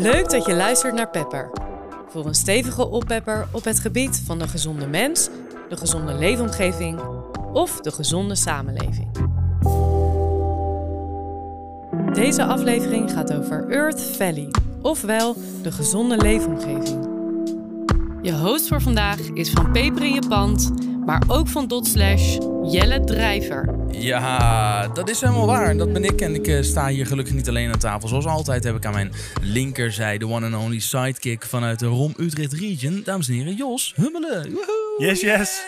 Leuk dat je luistert naar Pepper. Voor een stevige oppepper op het gebied van de gezonde mens, de gezonde leefomgeving of de gezonde samenleving. Deze aflevering gaat over Earth Valley, ofwel de gezonde leefomgeving. Je host voor vandaag is van Peper in je pand, maar ook van Dotslash, Jelle Drijver. Ja, dat is helemaal waar. Dat ben ik. En ik eh, sta hier gelukkig niet alleen aan tafel. Zoals altijd heb ik aan mijn linkerzijde one and only sidekick vanuit de Rom Utrecht region. Dames en heren, Jos Hummelen. Woehoe. Yes, yes.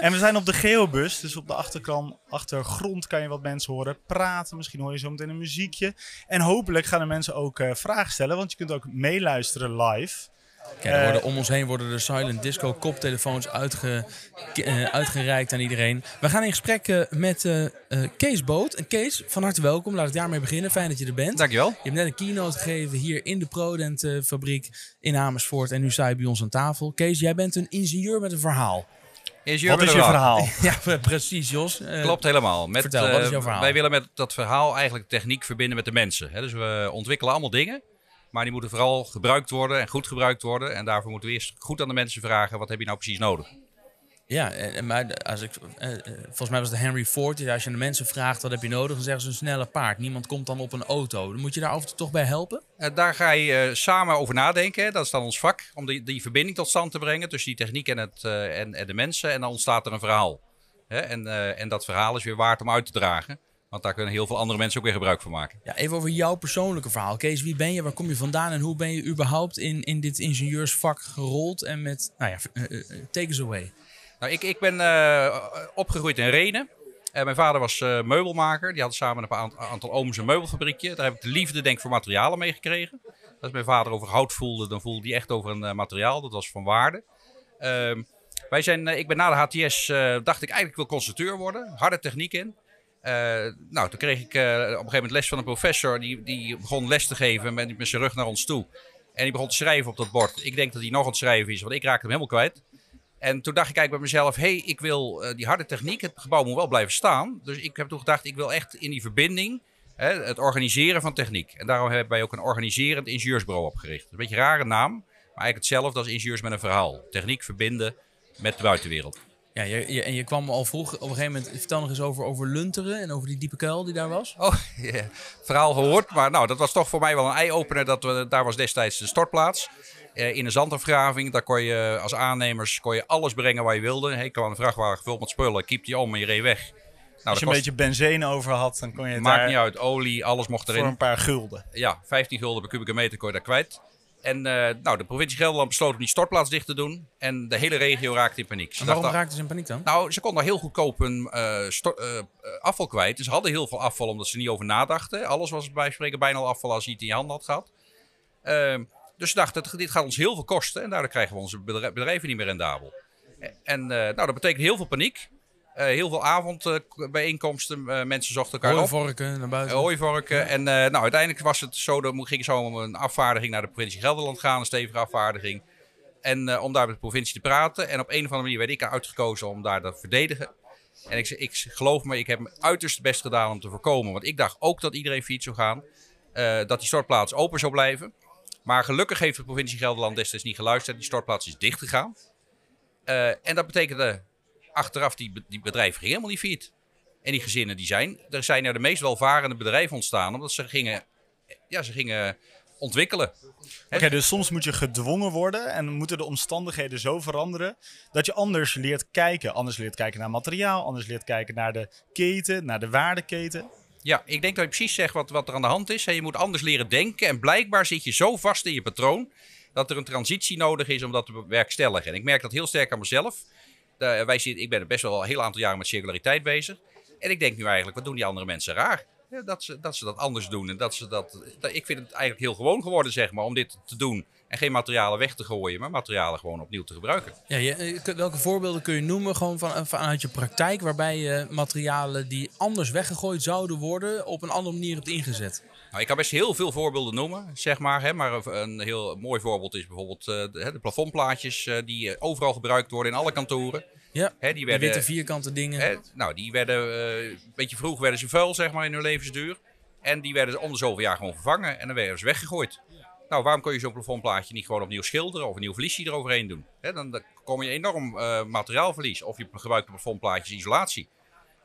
En we zijn op de geobus, dus op de achterkant, achtergrond kan je wat mensen horen praten. Misschien hoor je zo meteen een muziekje. En hopelijk gaan de mensen ook eh, vragen stellen, want je kunt ook meeluisteren live. Kijk, er worden, om ons heen worden de silent disco koptelefoons uitge, eh, uitgereikt aan iedereen. We gaan in gesprek eh, met eh, eh, Kees Boot. En Kees, van harte welkom. Laat het jaar mee beginnen. Fijn dat je er bent. Dankjewel. Je hebt net een keynote gegeven hier in de Prodent eh, fabriek in Amersfoort. En nu sta je bij ons aan tafel. Kees, jij bent een ingenieur met een verhaal. Ingenieur Wat is je verhaal? Ja, precies Jos. Eh, Klopt helemaal. Met, vertel, wat is eh, jouw verhaal? Wij willen met dat verhaal eigenlijk techniek verbinden met de mensen. Hè? Dus we ontwikkelen allemaal dingen. Maar die moeten vooral gebruikt worden en goed gebruikt worden. En daarvoor moeten we eerst goed aan de mensen vragen: wat heb je nou precies nodig? Ja, en, en maar als ik, eh, eh, volgens mij was het Henry Ford. die zei, Als je de mensen vraagt wat heb je nodig, dan zeggen ze een snelle paard. Niemand komt dan op een auto. Dan moet je daar af en toe toch bij helpen? Eh, daar ga je eh, samen over nadenken. Dat is dan ons vak. Om die, die verbinding tot stand te brengen tussen die techniek en, het, eh, en, en de mensen. En dan ontstaat er een verhaal. En, eh, en dat verhaal is weer waard om uit te dragen. Want daar kunnen heel veel andere mensen ook weer gebruik van maken. Ja, even over jouw persoonlijke verhaal. Kees, wie ben je? Waar kom je vandaan? En hoe ben je überhaupt in, in dit ingenieursvak gerold? En met, nou ja, eh, eh, take us away. Nou, ik, ik ben eh, opgegroeid in Renen. Eh, mijn vader was eh, meubelmaker. Die had samen een paar aantal ooms een meubelfabriekje. Daar heb ik de liefde denk ik voor materialen mee gekregen. Als mijn vader over hout voelde, dan voelde hij echt over een eh, materiaal. Dat was van waarde. Ehm, wij zijn, eh, ik ben na de HTS, eh, dacht ik eigenlijk wil constructeur worden. Harde techniek in. Eh, nou, toen kreeg ik eh, op een gegeven moment les van een professor. Die, die begon les te geven met, met zijn rug naar ons toe. En die begon te schrijven op dat bord. Ik denk dat hij nog aan het schrijven is, want ik raakte hem helemaal kwijt. En toen dacht ik eigenlijk bij mezelf, hé, hey, ik wil eh, die harde techniek, het gebouw moet wel blijven staan. Dus ik heb toen gedacht, ik wil echt in die verbinding hè, het organiseren van techniek. En daarom hebben wij ook een organiserend ingenieursbureau opgericht. Een beetje een rare naam, maar eigenlijk hetzelfde als ingenieurs met een verhaal. Techniek verbinden met de buitenwereld. Ja, je, je- en je kwam al vroeg op een gegeven moment. Vertel nog eens over, over Lunteren en over die diepe kuil die daar was. Oh, ja, verhaal gehoord. Maar nou, dat was toch voor mij wel een eye-opener. Dat we, daar was destijds de stortplaats. Eh, in een zandafgraving, daar kon je als aannemers kon je alles brengen waar je wilde. Hey, ik kwam een vrachtwagen gevuld met spullen, kiep die om en je reed weg. Nou, Als je een kost- beetje benzine over had, dan kon je het maakt daar niet uit, olie, alles mocht voor erin. een paar gulden. Ja, 15 gulden per kubieke meter kon je daar kwijt. En eh, nou, de provincie Gelderland besloot om die stortplaats dicht te doen. En de hele regio raakte in paniek. Ze En waarom raakten ze in paniek dan? nou, ze konden heel goedkoop hun eh, eh, afval kwijt. Dus ze hadden heel veel afval omdat ze niet over nadachten. Alles was bij spreken bijna al afval als je het in je hand had gehad. Ehm, dus ze dachten, dit gaat ons heel veel kosten. En daardoor krijgen we onze bedrij- bedrijven niet meer rendabel. En nou, dat betekent heel veel paniek. Eh, heel veel avondbijeenkomsten. Eh, mensen zochten elkaar op. Hooivorken naar buiten. Eh, hooivorken. En eh, nou, uiteindelijk was het zo, dat ging zo om een afvaardiging naar de provincie Gelderland gaan, een stevige afvaardiging. En eh, om daar met de provincie te praten. En op een of andere manier werd ik uitgekozen om daar te verdedigen. En ik, ik geloof me, ik heb mijn uiterste best gedaan om te voorkomen. Want ik dacht ook dat iedereen fiets zou gaan. eh, dat die stortplaats open zou blijven. Maar gelukkig heeft de provincie Gelderland destijds niet geluisterd. Die stortplaats is dichtgegaan. Eh en dat betekende achteraf, die, die bedrijven gingen helemaal niet failliet. En die gezinnen die zijn, er zijn er de meest welvarende bedrijven ontstaan. Omdat ze gingen, ja, ze gingen ontwikkelen. Oké, dus soms moet je gedwongen worden en moeten de omstandigheden zo veranderen dat je anders leert kijken. Anders leert kijken naar materiaal, anders leert kijken naar de keten, naar de waardeketen. Ja, ik denk dat je precies zegt wat, wat er aan de hand is. Je moet anders leren denken. En blijkbaar zit je zo vast in je patroon dat er een transitie nodig is om dat te bewerkstelligen. En ik merk dat heel sterk aan mezelf. De- wij zitten, ik ben best wel een heel aantal jaren met circulariteit bezig. En ik denk nu eigenlijk, wat doen die andere mensen raar? Ja, dat, ze, dat ze dat anders doen. En dat ze dat- ik vind het eigenlijk heel gewoon geworden, zeg maar, om dit te doen. En geen materialen weg te gooien, maar materialen gewoon opnieuw te gebruiken. Ja, je, eh, welke voorbeelden kun je noemen gewoon van, vanuit je praktijk waarbij je materialen die anders weggegooid zouden worden op een andere manier hebt ingezet? Nou, ik kan best heel veel voorbeelden noemen, zeg maar. Hè, maar een heel mooi voorbeeld is bijvoorbeeld eh, de, de plafondplaatjes eh, die eh, overal gebruikt worden in alle kantoren. Ja, Hè, die die werden, witte vierkante dingen. hè, nou, die werden eh, een beetje vroeg werden ze vuil, zeg maar, in hun levensduur. En die werden om de zoveel jaar gewoon vervangen en dan werden ze weggegooid. Nou, waarom kun je zo'n plafondplaatje niet gewoon opnieuw schilderen of een nieuw vliesje eroverheen doen? Hè, dan, dan kom je enorm uh, materiaalverlies. Of je gebruikt de plafondplaatjes isolatie.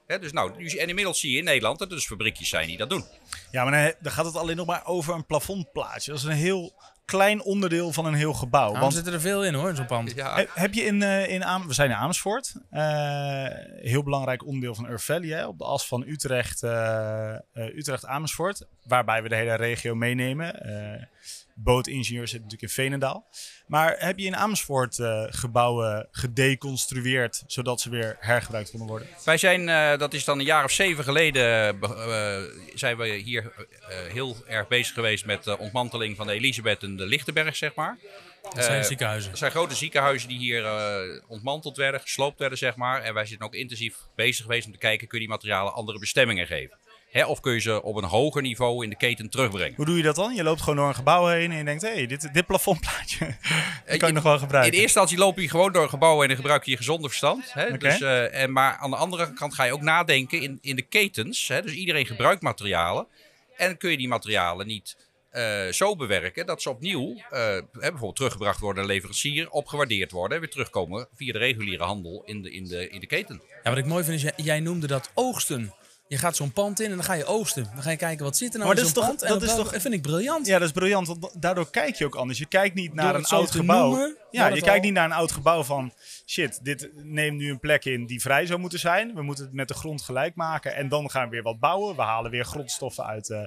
Hè, dus nou, en inmiddels zie je in Nederland dat er dus fabriekjes zijn die dat doen. Ja, maar dan gaat het alleen nog maar over een plafondplaatje. Dat is een heel klein onderdeel van een heel gebouw. Nou, want zitten er veel in hoor, in zo'n pand. Ja. Heb je in, uh, in Am we zijn in Amersfoort. Uh, heel belangrijk onderdeel van Earth Valley. Hè, op de as van Utrecht, uh, Utrecht-Amersfoort. Waarbij we de hele regio meenemen bootingenieur zit natuurlijk in Veenendaal. Maar heb je in Amersfoort uh, gebouwen gedeconstrueerd zodat ze weer hergebruikt konden worden? Wij zijn, uh, dat is dan een jaar of zeven geleden, uh, zijn we hier heel erg bezig geweest met de ontmanteling van de Elisabeth en de Lichtenberg, zeg maar. Dat zijn ziekenhuizen. Dat zijn grote ziekenhuizen die hier ontmanteld werden, gesloopt werden, zeg maar. En wij zijn ook intensief bezig geweest om te kijken, kun je die materialen andere bestemmingen geven? Hè, of kun je ze op een hoger niveau in de keten terugbrengen. Hoe doe je dat dan? Je loopt gewoon door een gebouw heen en je denkt, hé, hey, dit, dit plafondplaatje kan ik nog wel gebruiken. In eerste instantie loop je gewoon door een gebouw heen en gebruik je je gezonde verstand. Hè? Dus, uh, en, maar aan de andere kant ga je ook nadenken in, in de ketens. Hè? Dus iedereen gebruikt materialen. En kun je die materialen niet uh, zo bewerken dat ze opnieuw uh, bijvoorbeeld teruggebracht worden naar leverancier, opgewaardeerd worden en weer terugkomen via de reguliere handel in de, in de, in de keten. Ja, wat ik mooi vind is, jij, jij noemde dat oogsten. Je gaat zo'n pand in en dan ga je oosten. Dan ga je kijken wat zit er nou maar in zo'n pand. Dat, is toch, dat vind ik briljant. Ja, dat is briljant. Want daardoor kijk je ook anders. Je kijkt niet naar een oud gebouw. Ja, je kijkt niet naar een oud gebouw van shit, dit neemt nu een plek in die vrij zou moeten zijn. We moeten het met de grond gelijk maken. En dan gaan we weer wat bouwen. We halen weer grondstoffen uit, uh,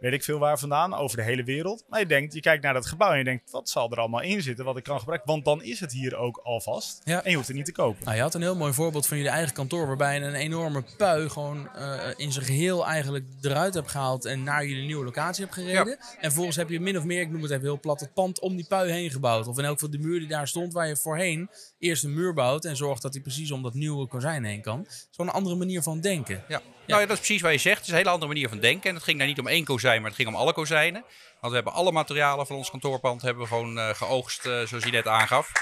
weet ik veel waar vandaan, over de hele wereld. Maar je denkt, je kijkt naar dat gebouw en je denkt, wat zal er allemaal in zitten wat ik kan gebruiken? Want dan is het hier ook alvast. Ja. En je hoeft het niet te kopen. Nou, je had een heel mooi voorbeeld van jullie eigen kantoor, waarbij je een enorme pui gewoon uh, in zijn geheel eigenlijk eruit hebt gehaald en naar jullie nieuwe locatie hebt gereden. Ja. En vervolgens heb je min of meer, ik noem het even heel plat, het pand om die pui heen gebouwd. Of in elk geval de muur die daar stond, waar je voorheen eerst een muur bouwt en zorgt dat hij precies om dat nieuwe kozijn heen kan. Zo'n andere manier van denken. Ja. Nou ja, dat is precies wat je zegt. Het is een hele andere manier van denken. En het ging daar niet om één kozijn, maar het ging om alle kozijnen. Want we hebben alle materialen van ons kantoorpand hebben we gewoon uh, geoogst, uh, zoals je net aangaf.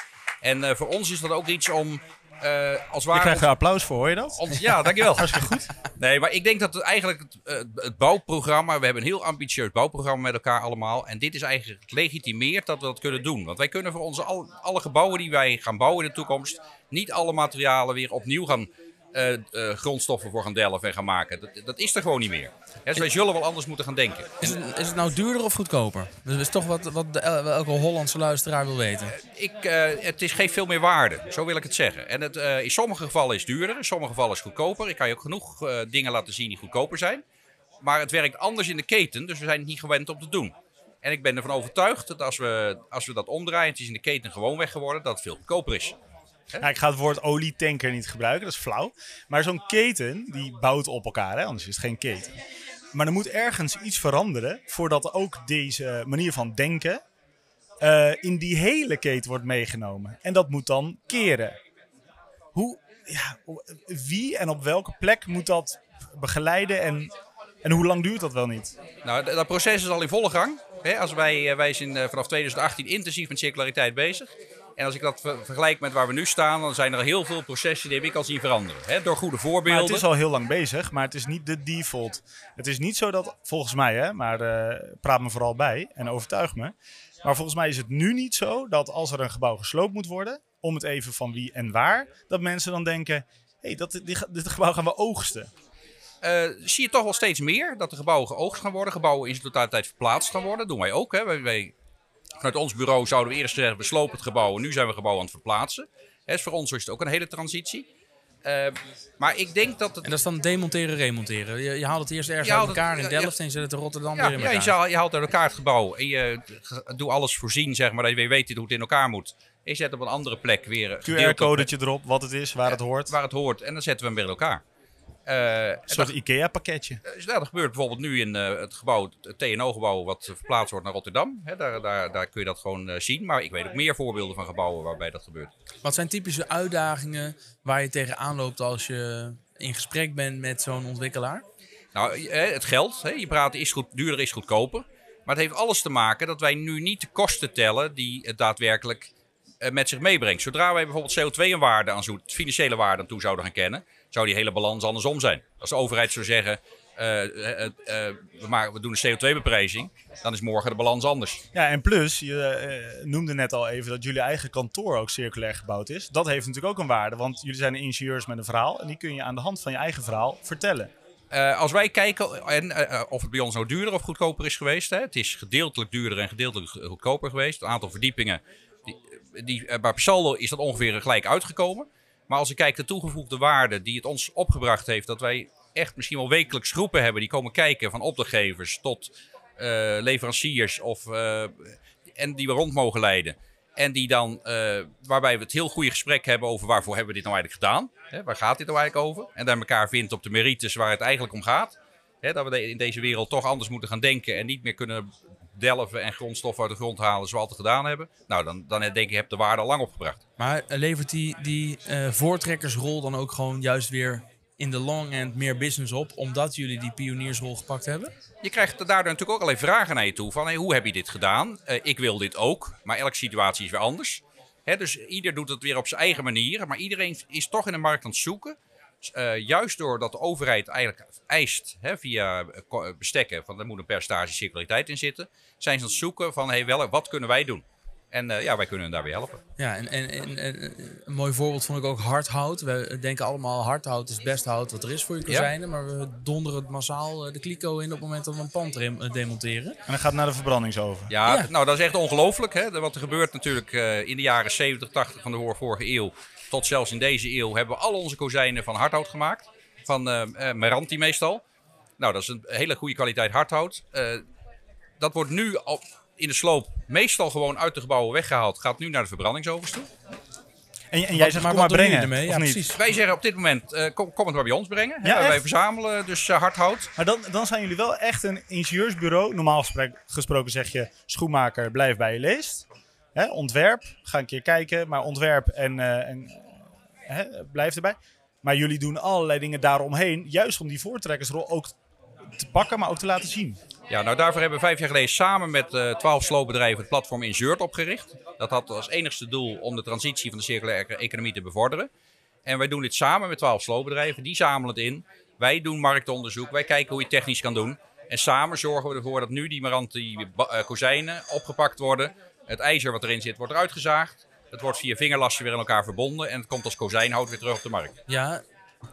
En uh, voor ons is dat ook iets om uh, als ware. Je krijgt er applaus voor, hoor je dat? Ons, ja, dankjewel. Hartstikke goed. Nee, maar ik denk dat het eigenlijk het, uh, het, bouwprogramma. We hebben een heel ambitieus bouwprogramma met elkaar allemaal. En dit is eigenlijk legitimeerd dat we dat kunnen doen. Want wij kunnen voor onze al, alle gebouwen die wij gaan bouwen in de toekomst. niet alle materialen weer opnieuw gaan uh, grondstoffen voor gaan delven en gaan maken. Dat, dat is er gewoon niet meer. Dus wij zullen wel anders moeten gaan denken. Is het, is het nou duurder of goedkoper? Dat is toch wat, wat de, elke Hollandse luisteraar wil weten. Uh, ik, het is, geeft veel meer waarde, zo wil ik het zeggen. En het, in sommige gevallen is het duurder, in sommige gevallen is het goedkoper. Ik kan je ook genoeg dingen laten zien die goedkoper zijn. Maar het werkt anders in de keten, dus we zijn het niet gewend om te doen. En ik ben ervan overtuigd dat als we, als we dat omdraaien, het is in de keten gewoon weg geworden, dat het veel goedkoper is. Nou, ik ga het woord olietanker niet gebruiken, dat is flauw. Maar zo'n keten, die bouwt op elkaar, hè? anders is het geen keten. Maar er moet ergens iets veranderen voordat ook deze manier van denken uh, in die hele keten wordt meegenomen. En dat moet dan keren. Hoe, ja, wie en op welke plek moet dat begeleiden en, en hoe lang duurt dat wel niet? Nou, dat proces is al in volle gang. Als wij, eh, wij zijn eh, vanaf 2018 intensief met circulariteit bezig. En als ik dat vergelijk met waar we nu staan, dan zijn er heel veel processen die heb ik al zien veranderen. Hè? Door goede voorbeelden. Maar het is al heel lang bezig, maar het is niet de default. Het is niet zo dat, volgens mij, hè, maar uh, praat me vooral bij en overtuig me. Maar volgens mij is het nu niet zo dat als er een gebouw gesloopt moet worden, om het even van wie en waar, dat mensen dan denken: hé, hey, dit gebouw gaan we oogsten. Uh, zie je toch wel steeds meer dat de gebouwen geoogst gaan worden, gebouwen in zijn totaliteit verplaatst gaan worden. Dat doen wij ook. Hè. Wij, wij Vanuit ons bureau zouden we eerst zeggen, we slopen het gebouw en nu zijn we het gebouw aan het verplaatsen. Dus voor ons is het ook een hele transitie. Uh, maar ik denk dat het... En dat is dan demonteren, remonteren. Je, je haalt het eerst ergens uit elkaar in Delft en je zet het in Rotterdam weer in elkaar. Ja, je, haalt uit elkaar het gebouw en je doet alles voorzien, zeg maar, dat je weer weet hoe het in elkaar moet. En je zet op een andere plek weer... QR-codetje erop, wat het is, waar het hoort. Waar het hoort. En dan zetten we hem weer in elkaar. Uh, een soort IKEA-pakketje. Uh, dat gebeurt bijvoorbeeld nu in uh, het gebouw, het TNO-gebouw, wat verplaatst wordt naar Rotterdam. Hè, daar, daar, daar kun je dat gewoon zien. Maar ik weet ook meer voorbeelden van gebouwen waarbij dat gebeurt. Wat zijn typische uitdagingen waar je tegenaan loopt als je in gesprek bent met zo'n ontwikkelaar? Nou, het geld. Hè, je praat is goed, duurder is goedkoper. Maar het heeft alles te maken dat wij nu niet de kosten tellen die het daadwerkelijk met zich meebrengt. Zodra wij bijvoorbeeld CO2 een waarde aan zoet, financiële waarde aan toe zouden gaan kennen, zou die hele balans andersom zijn. Als de overheid zou zeggen, eh, eh, eh, we, maken, we doen een CO2-beprijzing, dan is morgen de balans anders. Ja, en plus, je noemde net al even dat jullie eigen kantoor ook circulair gebouwd is. Dat heeft natuurlijk ook een waarde, want jullie zijn ingenieurs met een verhaal. En die kun je aan de hand van je eigen verhaal vertellen. Als wij kijken en, of het bij ons nou duurder of goedkoper is geweest. Hè, het is gedeeltelijk duurder en gedeeltelijk goedkoper geweest. Het aantal verdiepingen, die, die, bij per saldo is dat ongeveer gelijk uitgekomen. Maar als ik kijk de toegevoegde waarde die het ons opgebracht heeft, dat wij echt misschien wel wekelijks groepen hebben die komen kijken, van opdrachtgevers tot eh, leveranciers of, eh, en die we rond mogen leiden. En die dan, eh, waarbij we het heel goede gesprek hebben over waarvoor hebben we dit nou eigenlijk gedaan? Hè, waar gaat dit nou eigenlijk over? En daar elkaar vindt op de merites waar het eigenlijk om gaat. Hè, dat we in deze wereld toch anders moeten gaan denken en niet meer kunnen delven en grondstoffen uit de grond halen zoals we altijd gedaan hebben. Nou, dan, dan denk ik, heb de waarde al lang opgebracht. Maar eh, levert die, die eh, voortrekkersrol dan ook gewoon juist weer in de long end meer business op, omdat jullie die pioniersrol gepakt hebben? Je krijgt daardoor natuurlijk ook allerlei vragen naar je toe. Van hey, hoe heb je dit gedaan? Eh, ik wil dit ook, maar elke situatie is weer anders. Dus ieder doet het weer op zijn eigen manier. Maar iedereen is toch in de markt aan het zoeken. Eh, juist doordat de overheid eigenlijk eist hè, via eh, eh, bestekken, van er moet een percentage circulariteit in zitten, zijn ze aan het zoeken van hey, wel, wat kunnen wij doen? En eh, ja, wij kunnen hen daarbij helpen. Ja, en, en, en, en een mooi voorbeeld vond ik ook hardhout. We denken allemaal hardhout is best hout wat er is voor je kozijnen. Maar we donderen het massaal de kliko in op het moment dat we een pand rem- demonteren. En dan gaat het naar de verbrandingsoven. Ja, Ja. nou dat is echt ongelooflijk. Hè? Wat er gebeurt natuurlijk eh, in de jaren 70, 80 van de vor- vorige eeuw. Tot zelfs in deze eeuw hebben we al onze kozijnen van hardhout gemaakt. Van eh eh, Meranti meestal. Nou, dat is een hele goede kwaliteit hardhout. Eh, dat wordt nu al in de sloop meestal gewoon uit de gebouwen weggehaald. Gaat nu naar de verbrandingsovens toe. En, en jij zegt, maar kom maar brengen, ermee? Ja, niet? precies. Wij zeggen op dit moment, eh, kom, kom het maar bij ons brengen. Ja, wij verzamelen dus hardhout. Maar dan, dan zijn jullie wel echt een ingenieursbureau. Normaal gesproken zeg je, schoenmaker, blijf bij je leest. Hè, ontwerp, ga een keer kijken. Maar ontwerp en, eh, en hè, blijf erbij. Maar jullie doen allerlei dingen daaromheen. Juist om die voortrekkersrol ook te pakken, maar ook te laten zien. Ja, nou daarvoor hebben we vijf jaar geleden samen met eh, twaalf sloopbedrijven het platform Insert opgericht. Dat had als enigste doel om de transitie van de circulaire economie te bevorderen. En wij doen dit samen met twaalf sloopbedrijven. Die zamelen het in. Wij doen marktonderzoek. Wij kijken hoe je het technisch kan doen. En samen zorgen we ervoor dat nu die Maranti ba- eh, kozijnen opgepakt worden. Het ijzer wat erin zit wordt eruit gezaagd. Het wordt via vingerlassen weer aan elkaar verbonden. En het komt als kozijnhout weer terug op de markt. Ja,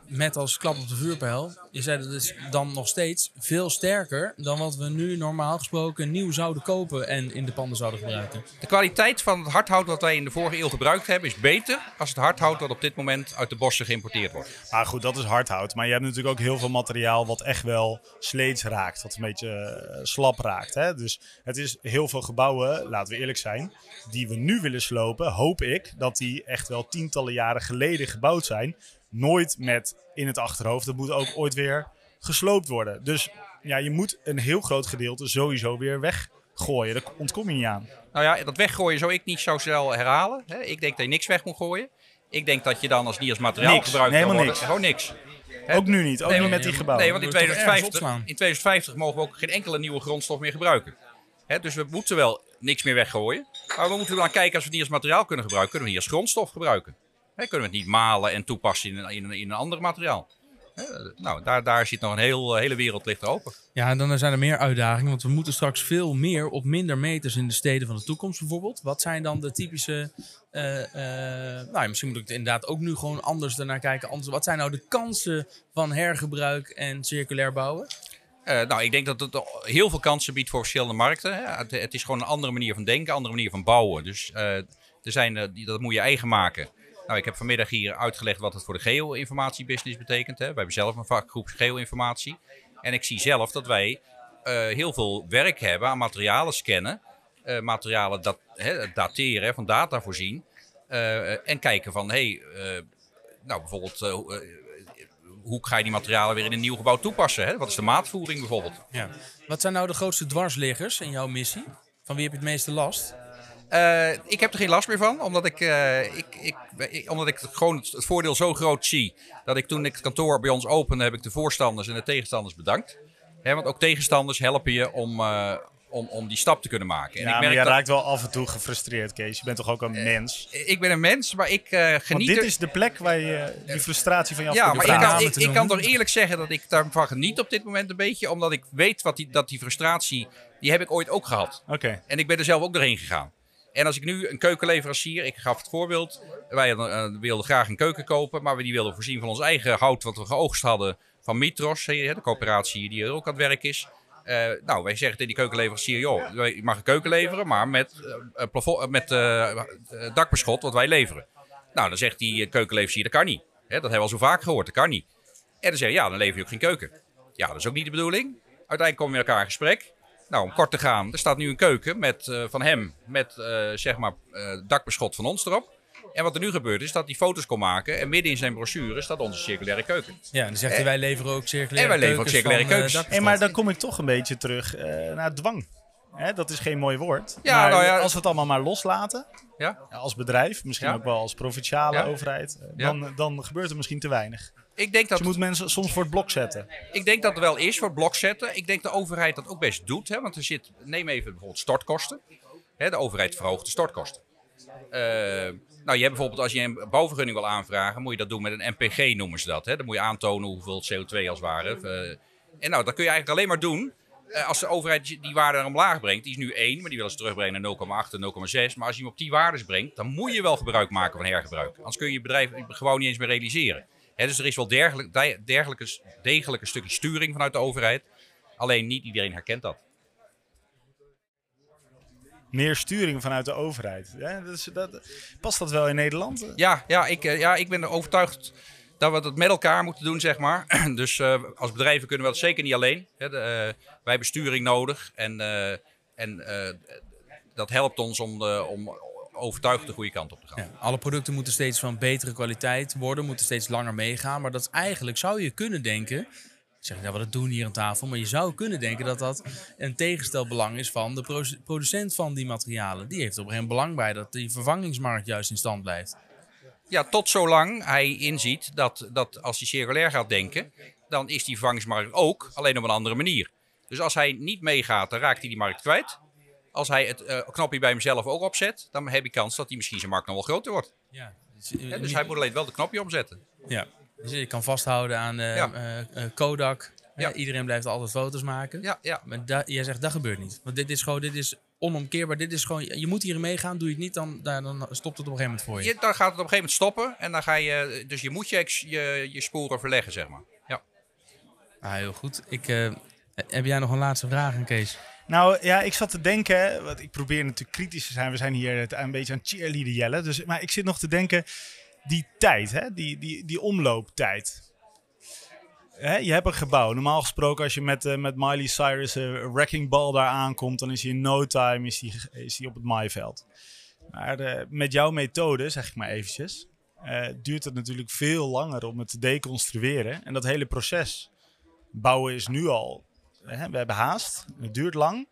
met als klap op de vuurpijl. Je zei dat is dan nog steeds veel sterker dan wat we nu normaal gesproken nieuw zouden kopen en in de panden zouden gebruiken. De kwaliteit van het hardhout wat wij in de vorige eeuw gebruikt hebben is beter als het hardhout dat op dit moment uit de bossen geïmporteerd wordt. Maar goed, dat is hardhout. Maar je hebt natuurlijk ook heel veel materiaal wat echt wel sleets raakt. Wat een beetje eh, slap raakt. Hè? Dus het is heel veel gebouwen, laten we eerlijk zijn, die we nu willen slopen. Hoop ik dat die echt wel tientallen jaren geleden gebouwd zijn. Nooit met in het achterhoofd. Dat moet ook ooit weer gesloopt worden. Dus ja, je moet een heel groot gedeelte sowieso weer weggooien. Daar ontkom je niet aan. Nou ja, dat weggooien zou ik niet zo snel herhalen. Hè. Ik denk dat je niks weg moet gooien. Ik denk dat je dan als niet als materiaal Niks, gebruikt helemaal kan worden, niks. gewoon niks. Ook nu niet. Ook Nee, niet met die gebouwen. Nee, want in Moet je toch ergens 2050, opslaan? in 2050 mogen we ook geen enkele nieuwe grondstof meer gebruiken. Hè, dus we moeten wel niks meer weggooien. Maar we moeten dan kijken als we het niet als materiaal kunnen gebruiken, kunnen we niet als grondstof gebruiken. Hè, kunnen we het niet malen en toepassen in een, in in een ander materiaal. Nou, daar, daar zit nog een heel, hele wereld ligt er open. Ja, en dan zijn er meer uitdagingen, want we moeten straks veel meer op minder meters in de steden van de toekomst bijvoorbeeld. Wat zijn dan de typische, eh, eh, nou ja, misschien moet ik het inderdaad ook nu gewoon anders daarnaar kijken. Anders, wat zijn nou de kansen van hergebruik en circulair bouwen? Eh, nou, ik denk dat het heel veel kansen biedt voor verschillende markten. Hè. Het, het is gewoon een andere manier van denken, een andere manier van bouwen. Dus eh, er zijn, eh, die, dat moet je eigen maken. Nou, ik heb vanmiddag hier uitgelegd wat het voor de geo-informatiebusiness betekent. Hè. Wij hebben zelf een vakgroep geo-informatie. En ik zie zelf dat wij eh, heel veel werk hebben aan materialen scannen. eh, materialen dat, hè, dateren, van data voorzien. eh, en kijken van, hé, hey, nou bijvoorbeeld... hoe- hoe ga je die materialen weer in een nieuw gebouw toepassen? Hè? Wat is de maatvoering bijvoorbeeld? Ja. Wat zijn nou de grootste dwarsliggers in jouw missie? Van wie heb je het meeste last? Eh, ik heb er geen last meer van, omdat ik, eh, ik, ik, ik- omdat ik het gewoon het, het voordeel zo groot zie. Dat ik toen ik het kantoor bij ons opende, heb ik de voorstanders en de tegenstanders bedankt. Hè, want ook tegenstanders helpen je om, eh, om, om die stap te kunnen maken. En ja, ik maar je dat, raakt wel af en toe gefrustreerd, Kees. Je bent toch ook een mens? ik ben een mens, maar ik eh, Want geniet dit er- is de plek waar je die frustratie van je af Ja, maar ik kan, ik, kan toch eerlijk zeggen dat ik daarvan geniet op dit moment een beetje. Omdat ik weet wat die, dat die frustratie, die heb ik ooit ook gehad. Oké. En ik ben er zelf ook doorheen gegaan. En als ik nu een keukenleverancier, ik gaf het voorbeeld. Wij eh, wilden graag een keuken kopen, maar we die wilden voorzien van ons eigen hout wat we geoogst hadden van Mitros, de coöperatie die er ook aan het werk is. Eh, nou, wij zeggen tegen die keukenleverancier, joh, je mag een keuken leveren, maar met, eh, een plafond, eh, met eh, eh, dakbeschot wat wij leveren. Nou, dan zegt die eh, keukenleverancier, dat kan niet. Hè, dat hebben we al zo vaak gehoord, dat kan niet. En dan zeg je, ja, dan lever je ook geen keuken. Ja, dat is ook niet de bedoeling. Uiteindelijk komen we met elkaar in gesprek. Nou, om kort te gaan, er staat nu een keuken met, eh, van hem met eh, zeg maar eh, dakbeschot van ons erop. En wat er nu gebeurt is dat hij foto's kon maken en midden in zijn brochure staat onze circulaire keuken. Ja, en dan zegt hij, wij leveren ook circulaire En wij leveren ook keukens circulaire keukens. Hey, maar dan kom ik toch een beetje terug eh, naar dwang. Hè, dat is geen mooi woord. Ja, maar nou ja, als we het allemaal maar loslaten, Ja? ja, als bedrijf, misschien ook wel als provinciale overheid, eh, dan, dan gebeurt er misschien te weinig. Ik denk, dat, Dus je moet mensen soms voor het blok zetten. ik denk dat er wel is voor het blok zetten. Ik denk de overheid dat ook best doet. Hè, want er zit, neem even bijvoorbeeld stortkosten. Hè, de overheid verhoogt de stortkosten. Eh, nou, je hebt bijvoorbeeld als je een bouwvergunning wil aanvragen, moet je dat doen met een MPG noemen ze dat. Hè. Dan moet je aantonen hoeveel CO2 als ware. Eh, en nou, dat kun je eigenlijk alleen maar doen eh, als de overheid die waarde omlaag brengt. Die is nu 1, maar die willen ze terugbrengen naar 0,8 en 0,6. Maar als je hem op die waardes brengt, dan moet je wel gebruik maken van hergebruik. Anders kun je je bedrijf gewoon niet eens meer realiseren. Dus er is wel dergelijk, dergelijke, degelijk een stukje sturing vanuit de overheid. Alleen niet iedereen herkent dat. Meer sturing vanuit de overheid. Hè, dat is, dat, past dat wel in Nederland? Ja, ja, ik, eh, ja, ik ben er overtuigd dat we dat met elkaar moeten doen, zeg maar. Dus eh, als bedrijven kunnen we dat zeker niet alleen. Hè. De, eh, wij hebben sturing nodig en, eh, en dat helpt ons om, de, om overtuigd de goede kant op te gaan. Alle producten moeten steeds van betere kwaliteit worden, moeten steeds langer meegaan. Maar dat eigenlijk, zou je kunnen denken, ik zeg dat we dat doen hier aan tafel, maar je zou kunnen denken dat dat een tegenstel belang is van de pro- producent van die materialen. Die heeft op een gegeven moment belang bij dat die vervangingsmarkt juist in stand blijft. Ja, tot zolang hij inziet dat, dat als hij circulair gaat denken, dan is die vervangingsmarkt ook, alleen op een andere manier. Dus als hij niet meegaat, dan raakt hij die markt kwijt. Als hij het eh, knopje bij hemzelf ook opzet, dan heb je kans dat hij misschien zijn markt nog wel groter wordt. Ja, dus, Hè, dus hij moet alleen wel de knopje omzetten. ja. dus je kan vasthouden aan eh, Ja. eh, eh, Kodak. Ja. iedereen blijft altijd foto's maken. Ja, ja. Maar jij zegt dat gebeurt niet. Want dit is gewoon, dit is onomkeerbaar. Dit is gewoon, je moet hierin meegaan. Doe je het niet, dan, dan, dan stopt het op een gegeven moment voor je. Je, dan gaat het op een gegeven moment stoppen en dan ga je, dus je moet je, ex- je, je sporen verleggen, zeg maar. Ja. Ah, heel goed. Ik, eh, heb jij nog een laatste vraag aan Kees? Nou ja, ik zat te denken, want ik probeer natuurlijk kritisch te zijn. We zijn hier een beetje aan cheerleader jellen. Dus, maar ik zit nog te denken, die tijd, hè, die, die, die omlooptijd. Hè, je hebt een gebouw. Normaal gesproken, als je met, eh, met Miley Cyrus eh, een wrecking ball daar aankomt, dan is hij in no time is hij, is op het maaiveld. Maar eh, met jouw methode, zeg ik maar eventjes, duurt het natuurlijk veel langer om het te deconstrueren. En dat hele proces bouwen is nu al we hebben haast. Het duurt lang.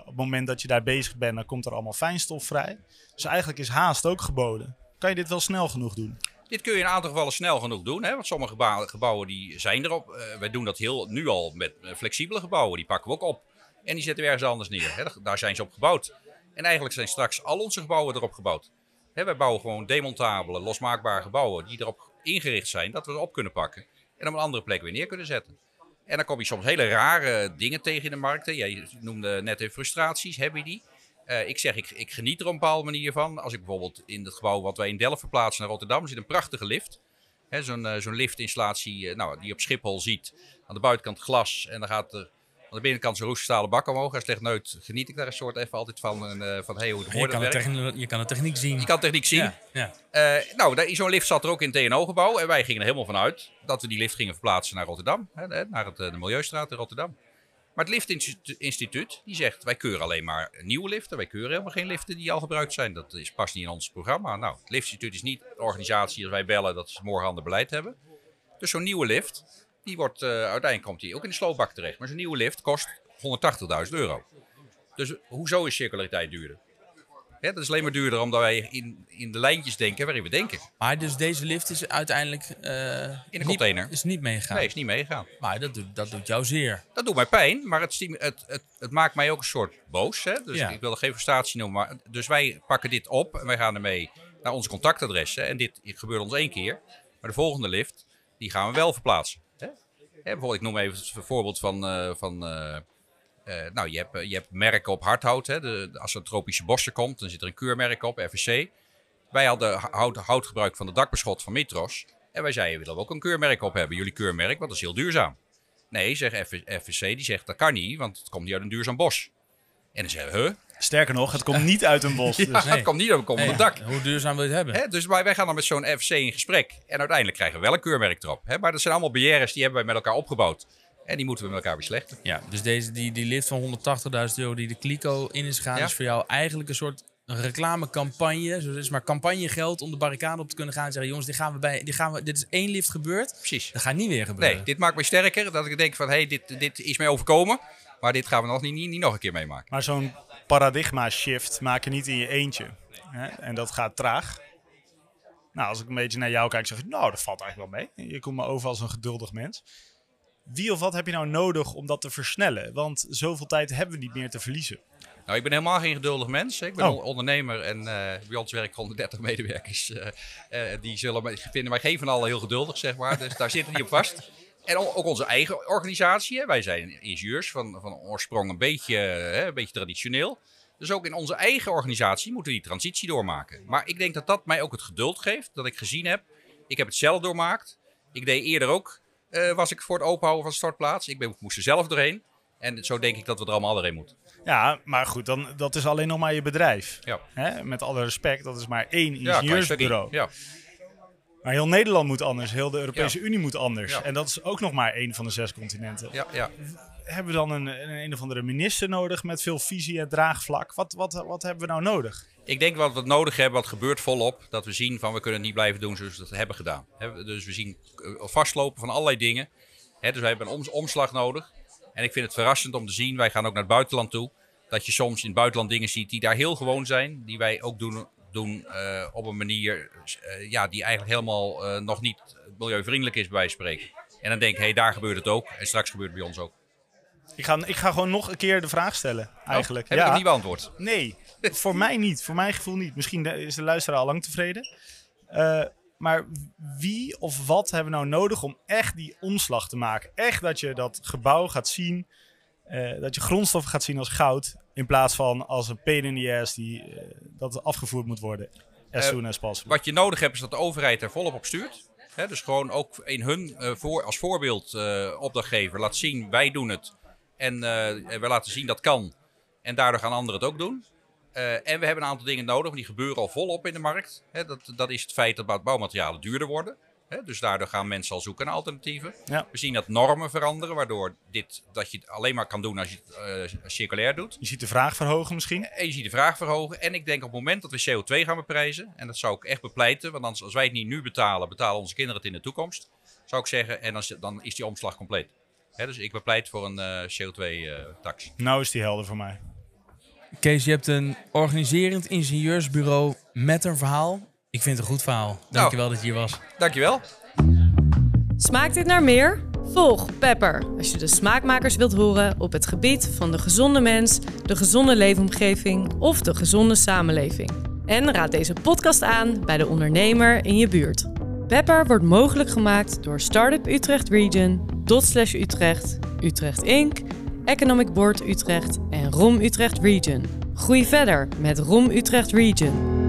Op het moment dat je daar bezig bent, dan komt er allemaal fijnstof vrij. Dus eigenlijk is haast ook geboden. Kan je dit wel snel genoeg doen? Dit kun je in een aantal gevallen snel genoeg doen. Hè? Want sommige gebouwen, die zijn erop. Eh wij doen dat heel, nu al met eh, flexibele gebouwen. Die pakken we ook op. En die zetten we ergens anders neer. Hè? Daar- zijn ze op gebouwd. En eigenlijk zijn straks al onze gebouwen erop gebouwd. Hè, wij bouwen gewoon demontabele, losmaakbare gebouwen die erop ingericht zijn dat we ze op kunnen pakken. En op een andere plek weer neer kunnen zetten. En dan kom je soms hele rare dingen tegen in de markt. hè. Jij noemde net frustraties, heb je die? Eh, ik zeg, ik, ik geniet er op een bepaalde manier van. Als ik bijvoorbeeld in het gebouw wat wij in Delft verplaatsen naar Rotterdam, zit een prachtige lift. Zo'n eh, zo'n liftinstallatie eh, nou, die je op Schiphol ziet. Aan de buitenkant glas en dan gaat er aan de binnenkant zo'n roeststalen bak omhoog. Hij slecht nooit geniet ik daar een soort even altijd van. En, van hey, hoe het Je kan, de je kan de techniek zien. Je kan techniek zien. Ja, ja. Nou, zo'n lift zat er ook in het TNO-gebouw. En wij gingen er helemaal vanuit dat we die lift gingen verplaatsen naar Rotterdam. Hè, naar het, de Milieustraat in Rotterdam. Maar het liftinstituut die zegt, wij keuren alleen maar nieuwe liften. Wij keuren helemaal geen liften die al gebruikt zijn. Dat is, past niet in ons programma. Nou, het liftinstituut is niet de organisatie als wij bellen dat ze morgen ander beleid hebben. Dus zo'n nieuwe lift, die wordt, eh, uiteindelijk komt die ook in de sloopbak terecht. Maar zo'n nieuwe lift kost 180.000 euro. Dus hoezo is circulariteit duurder? Hè, dat is alleen maar duurder omdat wij in, in de lijntjes denken waarin we denken. Maar dus deze lift is uiteindelijk eh, In een container. is niet meegegaan. Nee, is niet meegegaan. Maar dat doet, dat doet jou zeer. Dat doet mij pijn, maar het, het, het, het maakt mij ook een soort boos. Hè? Dus Ja. ik wil er geen frustratie noemen. Maar, dus wij pakken dit op en wij gaan ermee naar onze contactadressen. En dit gebeurt ons één keer. Maar de volgende lift, die gaan we wel verplaatsen. Hè? Hè, bijvoorbeeld, ik noem even het voorbeeld van... eh, van eh, eh, nou, je hebt, eh, je hebt merken op hardhout. Hè? De, als er tropische bossen komt, dan zit er een keurmerk op, FSC. Wij hadden hout, houtgebruik van de dakbeschot van Mitros. En wij zeiden, willen we ook een keurmerk op hebben. Jullie keurmerk, want dat is heel duurzaam. Nee, zegt FSC, die zegt dat kan niet, want het komt niet uit een duurzaam bos. En dan zeggen we, huh? Sterker nog, het komt niet uit een bos. Ja, Dus. het komt niet uit, Nee, het dak. Hoe duurzaam wil je het hebben? Hè, dus wij, wij gaan dan met zo'n FSC in gesprek. En uiteindelijk krijgen we wel een keurmerk erop. Hè? Maar dat zijn allemaal barrières die hebben wij met elkaar opgebouwd. En die moeten we met elkaar beslechten. Ja, dus deze, die, die lift van 180.000 euro die de kliko in is gegaan, Ja. is voor jou eigenlijk een soort reclamecampagne. Dus het is maar campagnegeld om de barricade op te kunnen gaan en zeggen: jongens, dit, gaan we bij, dit, gaan we, dit is één lift gebeurd. Precies. Dat gaat niet weer gebeuren. Nee, dit maakt mij sterker. Dat ik denk van, hé, hey, dit, dit is mij overkomen. Maar dit gaan we nog niet, niet, niet nog een keer meemaken. Maar zo'n paradigma shift maak je niet in je eentje. Hè? En dat gaat traag. Nou, als ik een beetje naar jou kijk, zeg ik, nou, dat valt eigenlijk wel mee. Je komt me over als een geduldig mens. Wie of wat heb je nou nodig om dat te versnellen? Want zoveel tijd hebben we niet meer te verliezen. Nou, ik ben helemaal geen geduldig mens. Ik ben Oh. on- ondernemer en eh, bij ons werken 130 medewerkers. eh, eh, die zullen vinden mij geen van allen heel geduldig, zeg maar. Dus daar zitten die op vast. En ook onze eigen organisatie. Hè. Wij zijn ingenieurs van, van oorsprong een beetje, hè, een beetje traditioneel. Dus ook in onze eigen organisatie moeten we die transitie doormaken. Maar ik denk dat dat mij ook het geduld geeft. Dat ik gezien heb, ik heb het zelf doormaakt. Ik deed eerder ook, eh, was ik voor het openhouden van de stortplaats. Ik ben, moest er zelf doorheen. En zo denk ik dat we er allemaal doorheen moeten. Ja, maar goed, dan, dat is alleen nog maar je bedrijf. Ja. Hè? Met alle respect, dat is maar één ingenieursbureau. Ja. Maar heel Nederland moet anders, heel de Europese Unie moet anders. Ja. En dat is ook nog maar één van de zes continenten. Ja, ja. Hebben we dan een, een, een of andere minister nodig met veel visie en draagvlak? Wat, wat, wat hebben we nou nodig? Ik denk wat we nodig hebben, wat gebeurt volop, dat we zien van we kunnen het niet blijven doen zoals we het hebben gedaan. Dus we zien eh, vastlopen van allerlei dingen. Dus we hebben een oms- omslag nodig. En ik vind het verrassend om te zien, wij gaan ook naar het buitenland toe, dat je soms in het buitenland dingen ziet die daar heel gewoon zijn, die wij ook doen, doen eh, op een manier eh, ja, die eigenlijk helemaal eh, nog niet milieuvriendelijk is bij wijze van spreken. En dan denk ik, hé, daar gebeurt het ook en straks gebeurt het bij ons ook. Ik ga, ik ga gewoon nog een keer de vraag stellen, eigenlijk. Oh, heb ik hem niet beantwoord? Nee, voor mij niet. Voor mijn gevoel niet. Misschien is de luisteraar al lang tevreden. Maar wie of wat hebben we nou nodig om echt die omslag te maken? Echt dat je dat gebouw gaat zien, dat je grondstoffen gaat zien als goud, in plaats van als een pain in the ass die, eh, dat afgevoerd moet worden. As Eh, soon as possible. Wat je nodig hebt is dat de overheid er volop op stuurt. Dus gewoon ook in hun eh, voor, als voorbeeld eh, opdrachtgever laat zien, wij doen het. En eh, we laten zien dat kan. En daardoor gaan anderen het ook doen. Eh, en we hebben een aantal dingen nodig, die gebeuren al volop in de markt. Dat, dat is het feit dat bouw- bouwmaterialen duurder worden. Hè, dus daardoor gaan mensen al zoeken naar alternatieven. Ja. We zien dat normen veranderen, waardoor dit, dat je het alleen maar kan doen als je het eh, circulair doet. Je ziet de vraag verhogen misschien. En je ziet de vraag verhogen. En ik denk op het moment dat we CO2 gaan beprijzen, en dat zou ik echt bepleiten, want anders, als wij het niet nu betalen, betalen onze kinderen het in de toekomst. Zou ik zeggen, en dan, is- dan is die omslag compleet. Hè, dus ik bepleit voor een eh, CO2-tax. Nou is die helder voor mij. Kees, je hebt een organiserend ingenieursbureau met een verhaal. Ik vind het een goed verhaal. Dankjewel dat je hier was. Dankjewel. Smaakt dit naar meer? Volg Pepper als je de smaakmakers wilt horen op het gebied van de gezonde mens, de gezonde leefomgeving of de gezonde samenleving. En raad deze podcast aan bij de ondernemer in je buurt. Pepper wordt mogelijk gemaakt door Startup Utrecht Region, Dotslash Utrecht, Utrecht Inc., Economic Board Utrecht en ROM Utrecht Region. Groei verder met ROM Utrecht Region.